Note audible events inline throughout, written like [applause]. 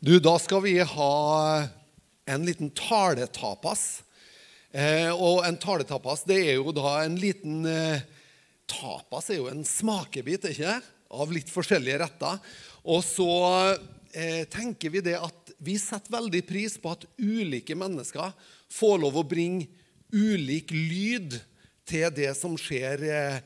Du, da skal vi ha en liten taletapas. Eh, og en taletapas det er jo da en liten eh, Tapas er jo en smakebit ikke det? av litt forskjellige retter. Og så eh, tenker vi det at vi setter veldig pris på at ulike mennesker får lov å bringe ulik lyd til det som skjer eh,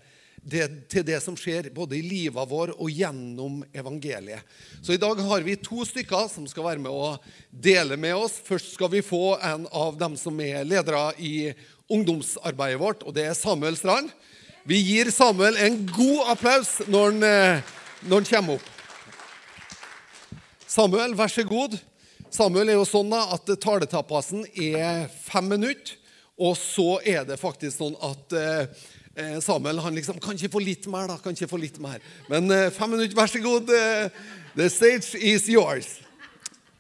det, til det som skjer både i livet vår og gjennom evangeliet. Så i dag har vi to stykker som skal være med å dele med oss. Først skal vi få en av dem som er ledere i ungdomsarbeidet vårt, og det er Samuel Strand. Vi gir Samuel en god applaus når han, eh, når han kommer opp. Samuel, vær så god. Samuel er jo sånn at taletappasen er fem minutter. Og så er det faktisk sånn at eh, Samuel han liksom Kan ikke få litt mer, da? Kan ikke få litt mer. Men eh, fem minutter, vær så god. Eh, the stage is yours.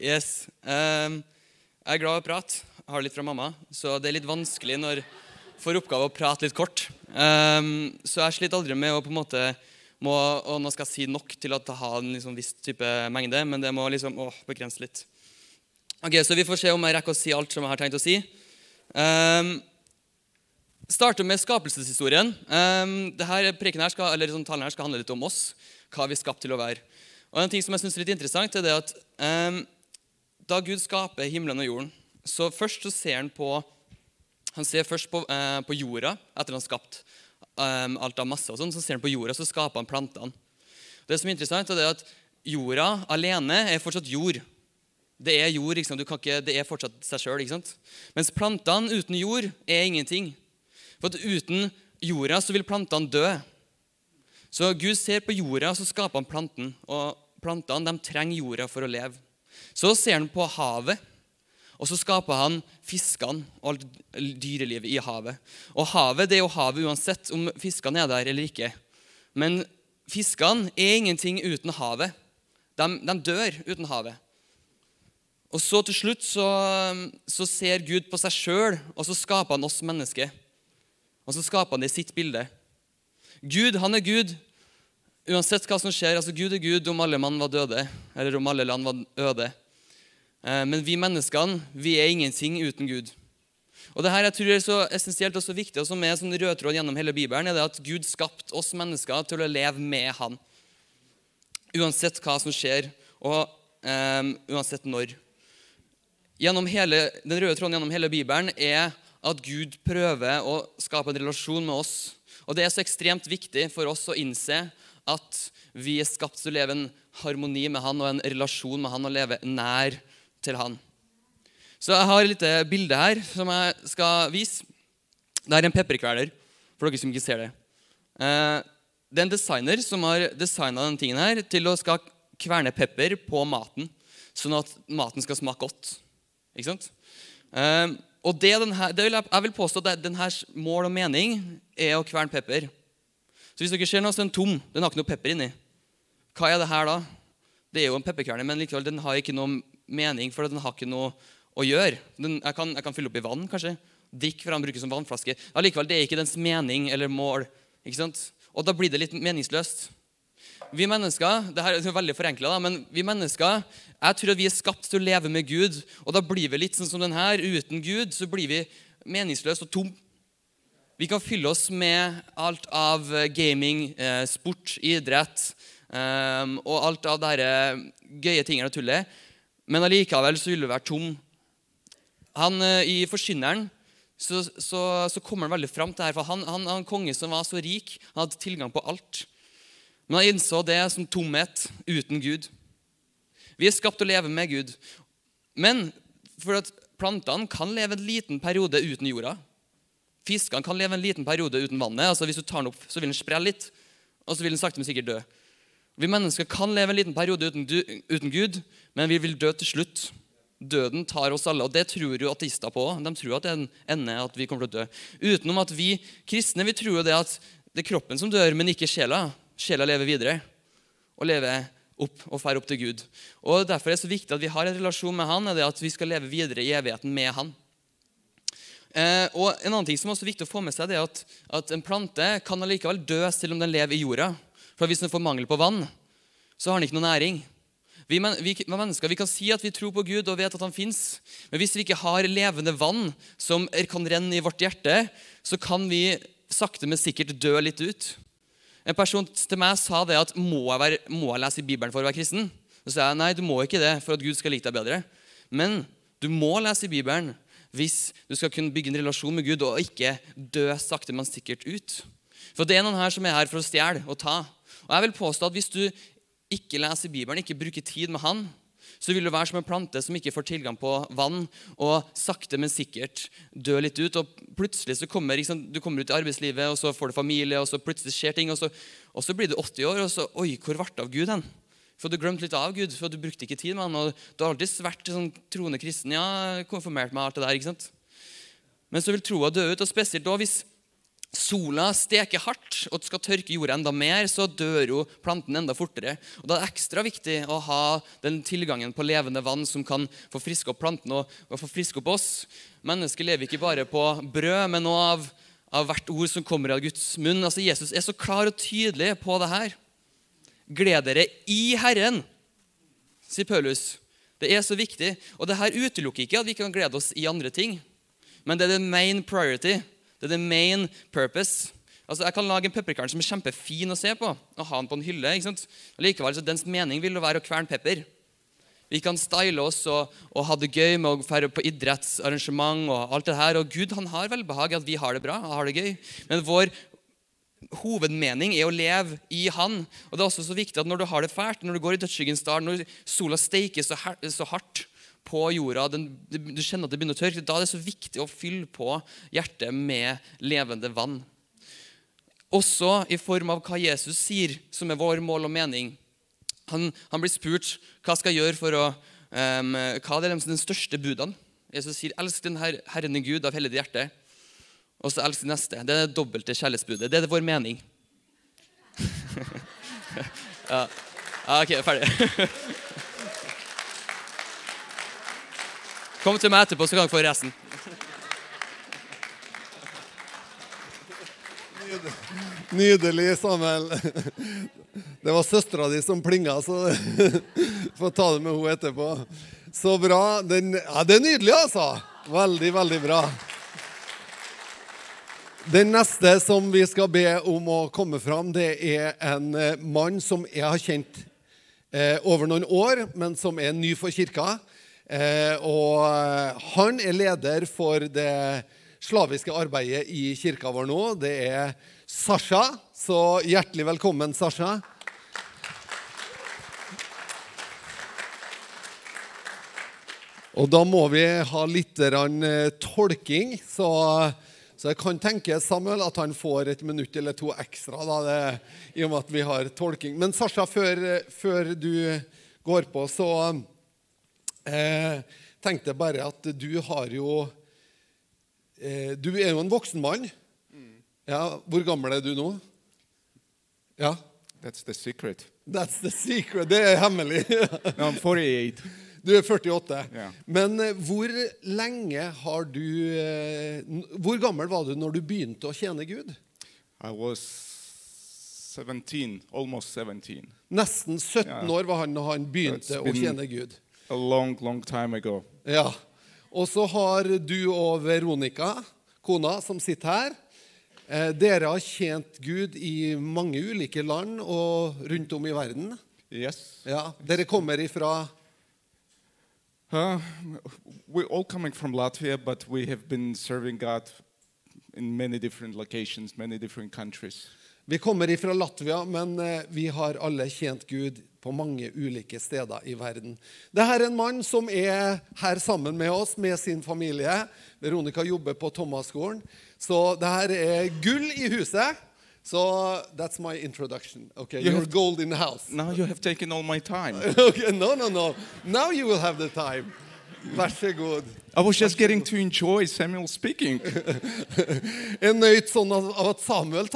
Yes. Um, jeg er glad i å prate. Jeg har litt fra mamma. Så det er litt vanskelig når jeg får oppgave å prate litt kort. Um, så jeg sliter aldri med å på en måte må, og Nå skal jeg si nok til å ha en liksom viss type mengde, men det må liksom å, begrense litt. Ok, Så vi får se om jeg rekker å si alt som jeg har tenkt å si. Um, starter med skapelseshistorien. Um, dette preken her skal, eller sånn, talen her skal handle litt om oss. Hva vi er skapt til å være. Og En ting som jeg synes er litt interessant, er det at um, da Gud skaper himmelen og jorden, så først så ser han på han ser først på, uh, på jorda etter han har skapt um, alt av masse. og sånn, Så ser han på jorda, så skaper han plantene. Det som er interessant, er at jorda alene er fortsatt jord. Det er jord, ikke, det er fortsatt seg sjøl. Mens plantene uten jord er ingenting. For at uten jorda så vil plantene dø. Så Gud ser på jorda, så skaper han planten. Og plantene de trenger jorda for å leve. Så ser han på havet, og så skaper han fiskene og alt dyrelivet i havet. Og havet det er jo havet uansett om fiskene er der eller ikke. Men fiskene er ingenting uten havet. De, de dør uten havet. Og så til slutt så, så ser Gud på seg sjøl, og så skaper han oss mennesker. Og så skaper han det i sitt bilde. Gud, han er Gud uansett hva som skjer. altså Gud er Gud om alle mann var døde, eller om alle land var øde. Eh, men vi menneskene vi er ingenting uten Gud. Og det her jeg tror er så essensielt og så viktig, og som er sånn rød tråd gjennom hele Bibelen, er det at Gud skapte oss mennesker til å leve med Han. Uansett hva som skjer, og um, uansett når. Hele, den røde tråden gjennom hele Bibelen er at Gud prøver å skape en relasjon med oss. Og Det er så ekstremt viktig for oss å innse at vi er skapt til å leve en harmoni med Han og en relasjon med Han og leve nær til Han. Så Jeg har et lite bilde her som jeg skal vise. Det er en pepperkveler, for dere som ikke ser det. Eh, det er en designer som har designa denne tingen her til å skal kverne pepper på maten, sånn at maten skal smake godt. Ikke sant? Og det, denne, det vil jeg, jeg, vil påstå at denne mål og mening er å kverne pepper. Så hvis dere ser noe, så den tom. Den har ikke noe pepper inni. Hva er det her da? Det er jo en pepperkverne, men likevel, den har ikke noe mening, for den har ikke noe å gjøre. Den, jeg, kan, jeg, kan, fylle opp i vann, kanskje. Drikke fra den bruker som vannflaske. Allikevel, det er ikke dens mening eller mål. ikke sant? Og da blir det litt meningsløst. Vi mennesker det her er veldig forenkla, men vi mennesker jeg tror at vi er skapt til å leve med Gud. Og da blir vi litt sånn som den her. Uten Gud så blir vi meningsløse og tom. Vi kan fylle oss med alt av gaming, eh, sport, idrett eh, og alt av disse gøye tingene og tullet. Men allikevel så vil du være tom. Han, eh, I Forkynneren så, så, så, kommer han veldig fram til det her. For han, han, han konge som var så rik, han hadde tilgang på alt. Men han innså det som tomhet uten Gud. Vi er skapt til å leve med Gud. Men for at plantene kan leve en liten periode uten jorda. Fiskene kan leve en liten periode uten vannet. altså Hvis du tar den opp, så vil den sprelle litt, og så vil den sakte, men sikkert dø. Vi mennesker kan leve en liten periode uten, uten Gud, men vi vil dø til slutt. Døden tar oss alle, og det tror jo ateister på. De tror at det er en ende at vi kommer til å dø. Utenom at vi kristne vi tror det at det er kroppen som dør, men ikke sjela sjela lever videre og lever opp og drar opp til Gud. Og Derfor er det så viktig at vi har en relasjon med Han, er det at vi skal leve videre i evigheten med Han. Eh, og En annen ting som er også viktig å få med seg, det er at, at en plante kan allikevel dø selv om den lever i jorda. For Hvis den får mangel på vann, så har den ikke noe næring. Vi, men, vi mennesker vi kan si at vi tror på Gud og vet at han fins, men hvis vi ikke har levende vann som kan renne i vårt hjerte, så kan vi sakte, men sikkert dø litt ut. En person til meg sa det at må jeg, være, må jeg lese i Bibelen for å være kristen? Så sa jeg nei, du må ikke det for at Gud skal like deg bedre. Men du må lese i Bibelen hvis du skal kunne bygge en relasjon med Gud og ikke dø sakte, men sikkert ut. For det er noen her som er her for å stjele og ta. Og jeg vil påstå at Hvis du ikke leser Bibelen, ikke bruker tid med Han, så vil du være som en plante som ikke får tilgang på vann, og sakte, men sikkert dø litt ut. Og plutselig så kommer liksom, du kommer ut i arbeidslivet, og så får du familie, og så plutselig skjer ting, og så, og så blir du 80 år, og så Oi, hvor ble det av Gud hen? For du glemte litt av Gud, for du brukte ikke tid med han. og Du har alltid vært sånn troende kristen. Ja, konfirmert meg alt det der. ikke sant? Men så vil troa dø ut. Og spesielt da hvis sola steker hardt og skal tørke jorda enda mer, så dør jo planten enda fortere. Og Da er det ekstra viktig å ha den tilgangen på levende vann som kan få friske opp planten og, og friske opp oss. Mennesker lever ikke bare på brød, men òg av, av hvert ord som kommer av Guds munn. Altså Jesus er så klar og tydelig på det her. Gled dere i Herren, sier Paulus. Det er så viktig. Og det her utelukker ikke at vi kan glede oss i andre ting, men det er the main priority. Det er the main purpose. Altså, Jeg kan lage en pepperkvern som er kjempefin å se på, og ha den på en hylle. ikke sant? Likevel, så Dens mening vil jo være å kverne pepper. Vi kan style oss og, og ha det gøy med å dra på idrettsarrangement. Og alt det her, og Gud han har velbehag i at vi har det bra og har det gøy. Men vår hovedmening er å leve i Han. Og det er også så viktig at Når du har det fælt, når du går i dødsskyggens dal, når sola steiker så, så hardt, på jorda, den, du kjenner at det begynner å tørke, da er det så viktig å fylle på hjertet med levende vann. Også i form av hva Jesus sier, som er vår mål og mening. Han, han blir spurt hva skal jeg gjøre for å um, Hva er den største budene? Jesus sier, 'Elsk den her, Herren Gud av hele ditt hjerte', og så elsk den neste. Det er det dobbelte kjærlighetsbudet. Det er vår mening. [laughs] ja, OK, ferdig. [laughs] Kom til meg etterpå, så kan dere få resten. Nydelig, Samuel. Det var søstera di som plinga, så [laughs] får ta det med henne etterpå. Så bra. Den, ja, det er nydelig, altså. Veldig, veldig bra. Den neste som vi skal be om å komme fram, det er en eh, mann som jeg har kjent eh, over noen år, men som er ny for kirka. Eh, og eh, han er leder for det slaviske arbeidet i kirka vår nå. Det er Sasha. Så hjertelig velkommen, Sasha. Og da må vi ha litt eh, tolking. Så, så, jeg kan tenke Samuel at han får et minutt eller to ekstra da, det, i og med at vi har tolking. Men Sasha, før, før du går på, så eh, tenkte bare at du har jo eh, Du er jo en voksen mann. Ja, Hvor gammel er du nå? Ja? That's the secret. That's the secret. Det er hemmelig. [laughs] no, I'm 48. Du er 48. Yeah. Men eh, hvor lenge har du eh, Hvor gammel var du når du begynte å tjene Gud? I was 17, almost 17. Nesten 17 yeah. år var han da han begynte å tjene Gud. A long, long time ago. Ja. Og så har du og Veronica, kona, som sitter her. Eh, dere har tjent Gud i mange ulike land og rundt om i verden. Yes. Ja. Dere kommer ifra Uh, we're all coming from Latvia, but we have been serving God in many different locations, many different countries. Vi kommer ifra Latvia, men eh, vi har alle tjent Gud på mange ulike steder i verden. Dette er en mann som er her sammen med oss, med sin familie. Veronica jobber på Thomas-skolen. Så det her er gull i huset. Så that's my introduction. Okay, You You're gold in the house. Now you have taken all my time. [laughs] Okay, no, no, no. Now you will have the time. [laughs] Vær så god. I was just getting to enjoy Samuel speaking, [laughs] Jeg nøyd sånn av av at Samuel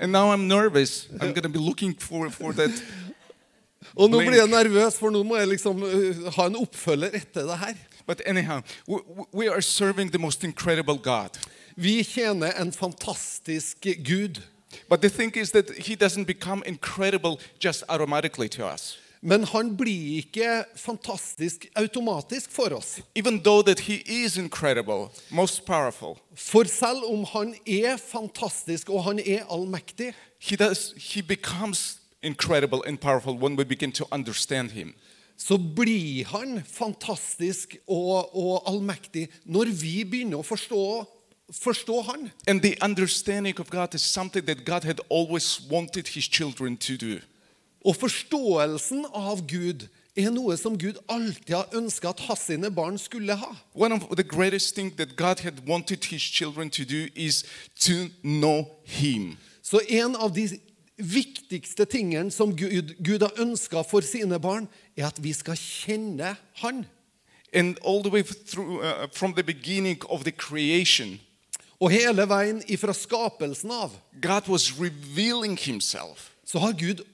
and now I'm nervous. I'm going to be looking for, for that. [laughs] Og nå blir jeg nervøs, for nå må jeg liksom uh, ha en oppfølger etter det her. But anyhow, we, we are serving the most incredible God. Vi tjener en fantastisk Gud. But the thing is that He doesn't become incredible just automatically to us. Men han blir ikke fantastisk automatisk for oss. Even that he is most For selv om han er fantastisk og han er allmektig, he does he incredible and powerful when we begin to understand him. så blir han fantastisk og, og allmektig når vi begynner å forstå, forstå han. And the understanding of God is something that God had always wanted his children to do. Og forståelsen av Gud er noe som Gud alltid har ønska at hans sine barn skulle ha. One of the greatest things that God had wanted his children to do is to know him. Så en av de viktigste tingene som Gud, Gud har ønska for sine barn, er at vi skal kjenne Han. And all the way through uh, from the beginning of the creation, Og hele veien ifra skapelsen av God was revealing himself. så har Gud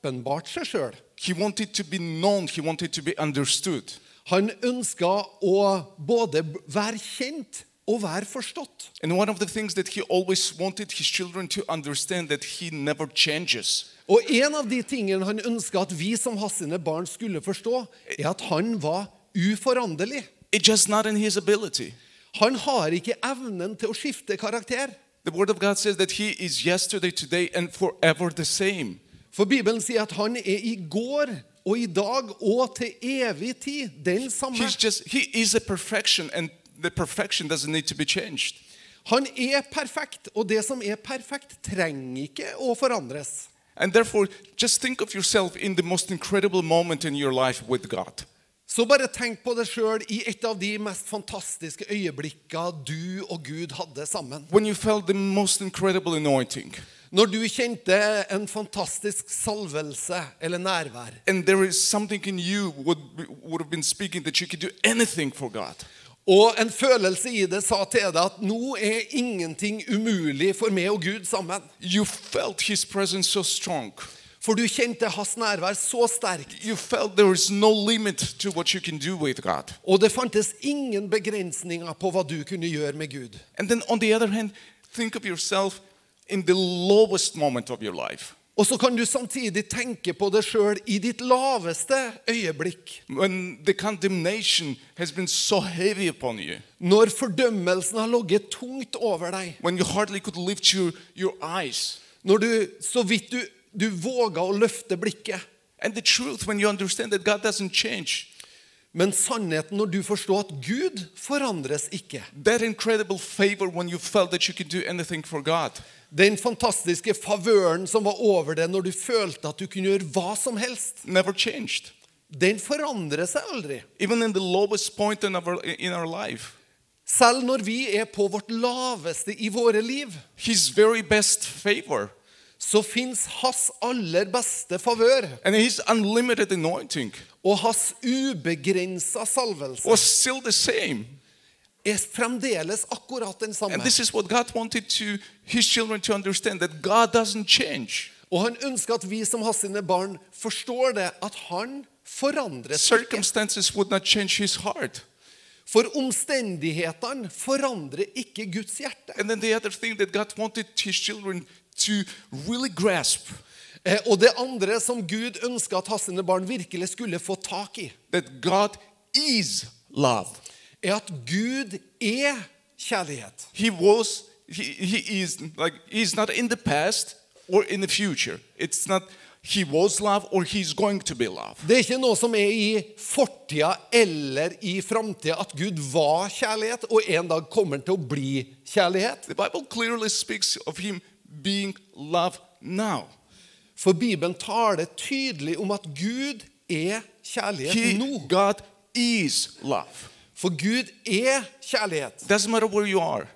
åpenbart seg sjøl. He wanted to be known, he wanted to be understood. Han ønska å både være kjent og være forstått. And one of the things that he always wanted his children to understand that he never changes. Og en av de tingene han ønska at vi som hans sine barn skulle forstå, er at han var uforanderlig. It's just not in his ability. Han har ikke evnen til å skifte karakter. The word of God says that he is yesterday, today, and forever the same. For Bibelen sier at han er i går og i dag og til evig tid den samme. Just he is a perfection, and the perfection doesn't need to be changed. Han er perfekt, og det som er perfekt, trenger ikke å forandres. And therefore, just think of yourself in the most incredible moment in your life with God. Så bare tenk på deg sjøl i et av de mest fantastiske øyeblikkene du og Gud hadde sammen. When you felt the most incredible anointing, Når du kjente en fantastisk salvelse eller nærvær. and there is something in you would would have been speaking that you could do anything for God. Og en følelse i det sa til deg at nå er ingenting umulig for meg og Gud sammen. You felt His presence so strong. For du kjente hans nærvær så sterkt. You felt there is no limit to what you can do with God. Og det fantes ingen begrensninger på hva du kunne gjøre med Gud. And then on the other hand, think of yourself in the lowest moment of your life. Og så kan du samtidig tenke på det sjøl i ditt laveste øyeblikk. So you. Når fordømmelsen har ligget tungt over deg. Your, your eyes. Når du så vidt du, du våga å løfte blikket. Truth, Men sannheten når du forstår at Gud forandres ikke. that incredible favor when you felt that you could do anything for God, Den fantastiske favøren som var over deg når du følte at du kunne gjøre hva som helst, never changed. den forandrer seg aldri. Even in the lowest point in our, in our life, Selv når vi er på vårt laveste i våre liv, His very best favor. så fins hans aller beste favør. And His unlimited anointing. Og hans ubegrensa salvelse was still the same. Er fremdeles akkurat den samme. And this is what God wanted to His children to understand that God doesn't change. Og han ønsker at vi som har sine barn, forstår det, at han forandres. Circumstances would not change His heart. For omstendighetene forandrer ikke Guds hjerte. And then the other thing that God wanted His children to really grasp Eh, Og det andre som Gud ønsker at hans barn virkelig skulle få tak i, that God is love. Er at Gud er kjærlighet. He was, he, he is like, he's not in the past or in the future. It's not he was love or he's going to be love. Det er ikke noe som er i fortida eller i framtida at Gud var kjærlighet og en dag kommer til å bli kjærlighet. The Bible clearly speaks of him being love now. For Bibelen taler tydelig om at Gud er kjærlighet He, nå. God is love. For Gud er kjærlighet. Doesn't matter where you are.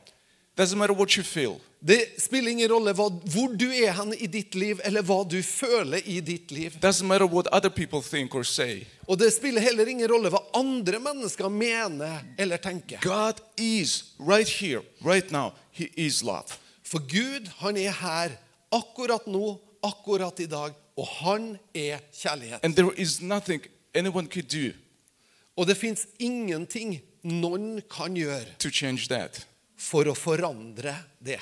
Doesn't matter what you feel. Det spiller ingen rolle hvor du er hen i ditt liv, eller hva du føler i ditt liv. Doesn't matter what other people think or say. Og det spiller heller ingen rolle hva andre mennesker mener eller tenker. God is right here, right now. He is love. For Gud, han er her akkurat nå, akkurat i dag, og han er kjærlighet. And there is nothing anyone could do Og det fins ingenting noen kan gjøre for å forandre det.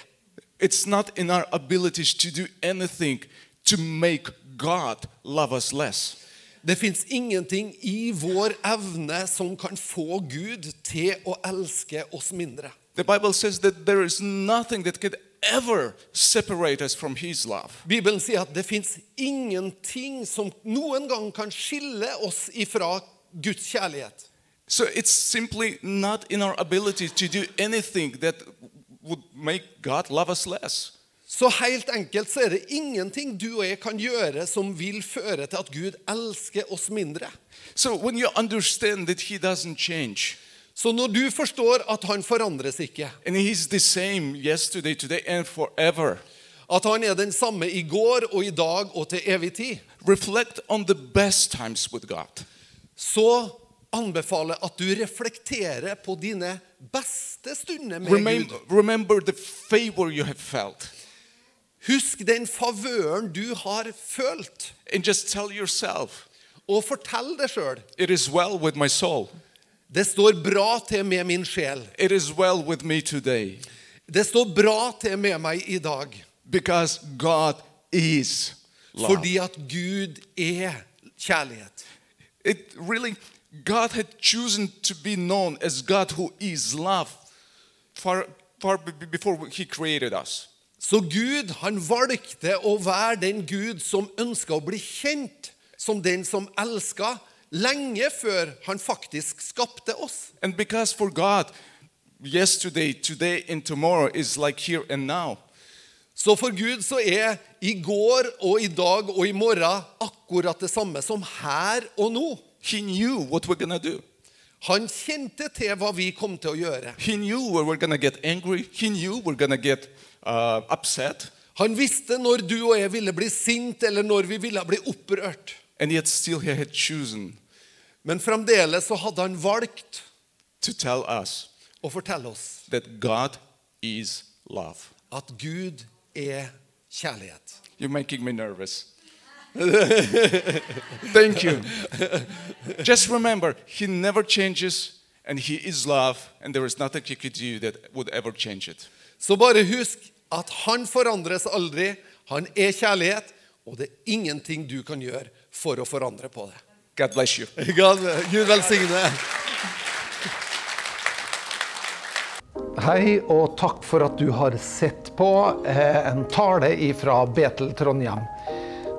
It's not in our abilities to do anything to make God love us less. Det fins ingenting i vår evne som kan få Gud til å elske oss mindre. The Bible says that there is nothing that could ever separate us from His love. Bibelen sier at det fins ingenting som noen gang kan skille oss ifra Guds. So it's simply not in our ability to do anything that would make God love us less. Så helt enkelt så er det ingenting du og jeg kan gjøre som vil føre til at Gud elsker oss mindre. So when you understand that He doesn't change, Så når du forstår at han forandres ikke, and He's the same yesterday, today, and forever, at han er den samme i går og i dag og til evig tid, reflect on the best times with God. Så anbefaler at du reflekterer på dine beste stunder med Remember, Gud. remember the favor you have felt, Husk den favøren du har følt, and just tell yourself, og fortell deg sjøl. It is well with my soul. Det står bra til med min sjel. It is well with me today. Det står bra til med meg i dag. Because God is love. Fordi at Gud er kjærlighet. It really, God had chosen to be known as God who is love far, far be- be- before He created us. Så Gud han valgte å være den Gud som ønska å bli kjent som den som elska, lenge før han faktisk skapte oss. And because for God, yesterday, today, and tomorrow is like here and now. Så for Gud så er i går og i dag og i morgen akkurat det samme som her og nå. He knew what we're gonna do. Han kjente til hva vi kom til å gjøre. He knew we we're gonna get angry. He knew we're gonna get uh, upset. Han visste når du og jeg ville bli sint, eller når vi ville bli opprørt. And yet still He had chosen Men fremdeles så hadde han valgt to tell us å fortelle oss that God is love. at Gud er kjærlighet. You're making me nervous. [laughs] Thank you. Just remember, He never changes, and He is love, and there is nothing you could do that would ever change it. Så bare husk at han forandres aldri. Han er kjærlighet, og det er ingenting du kan gjøre for å forandre på det. God bless you. [laughs] God, Gud velsigne. Hei, og takk for at du har sett på eh, en tale fra Betel Trondheim.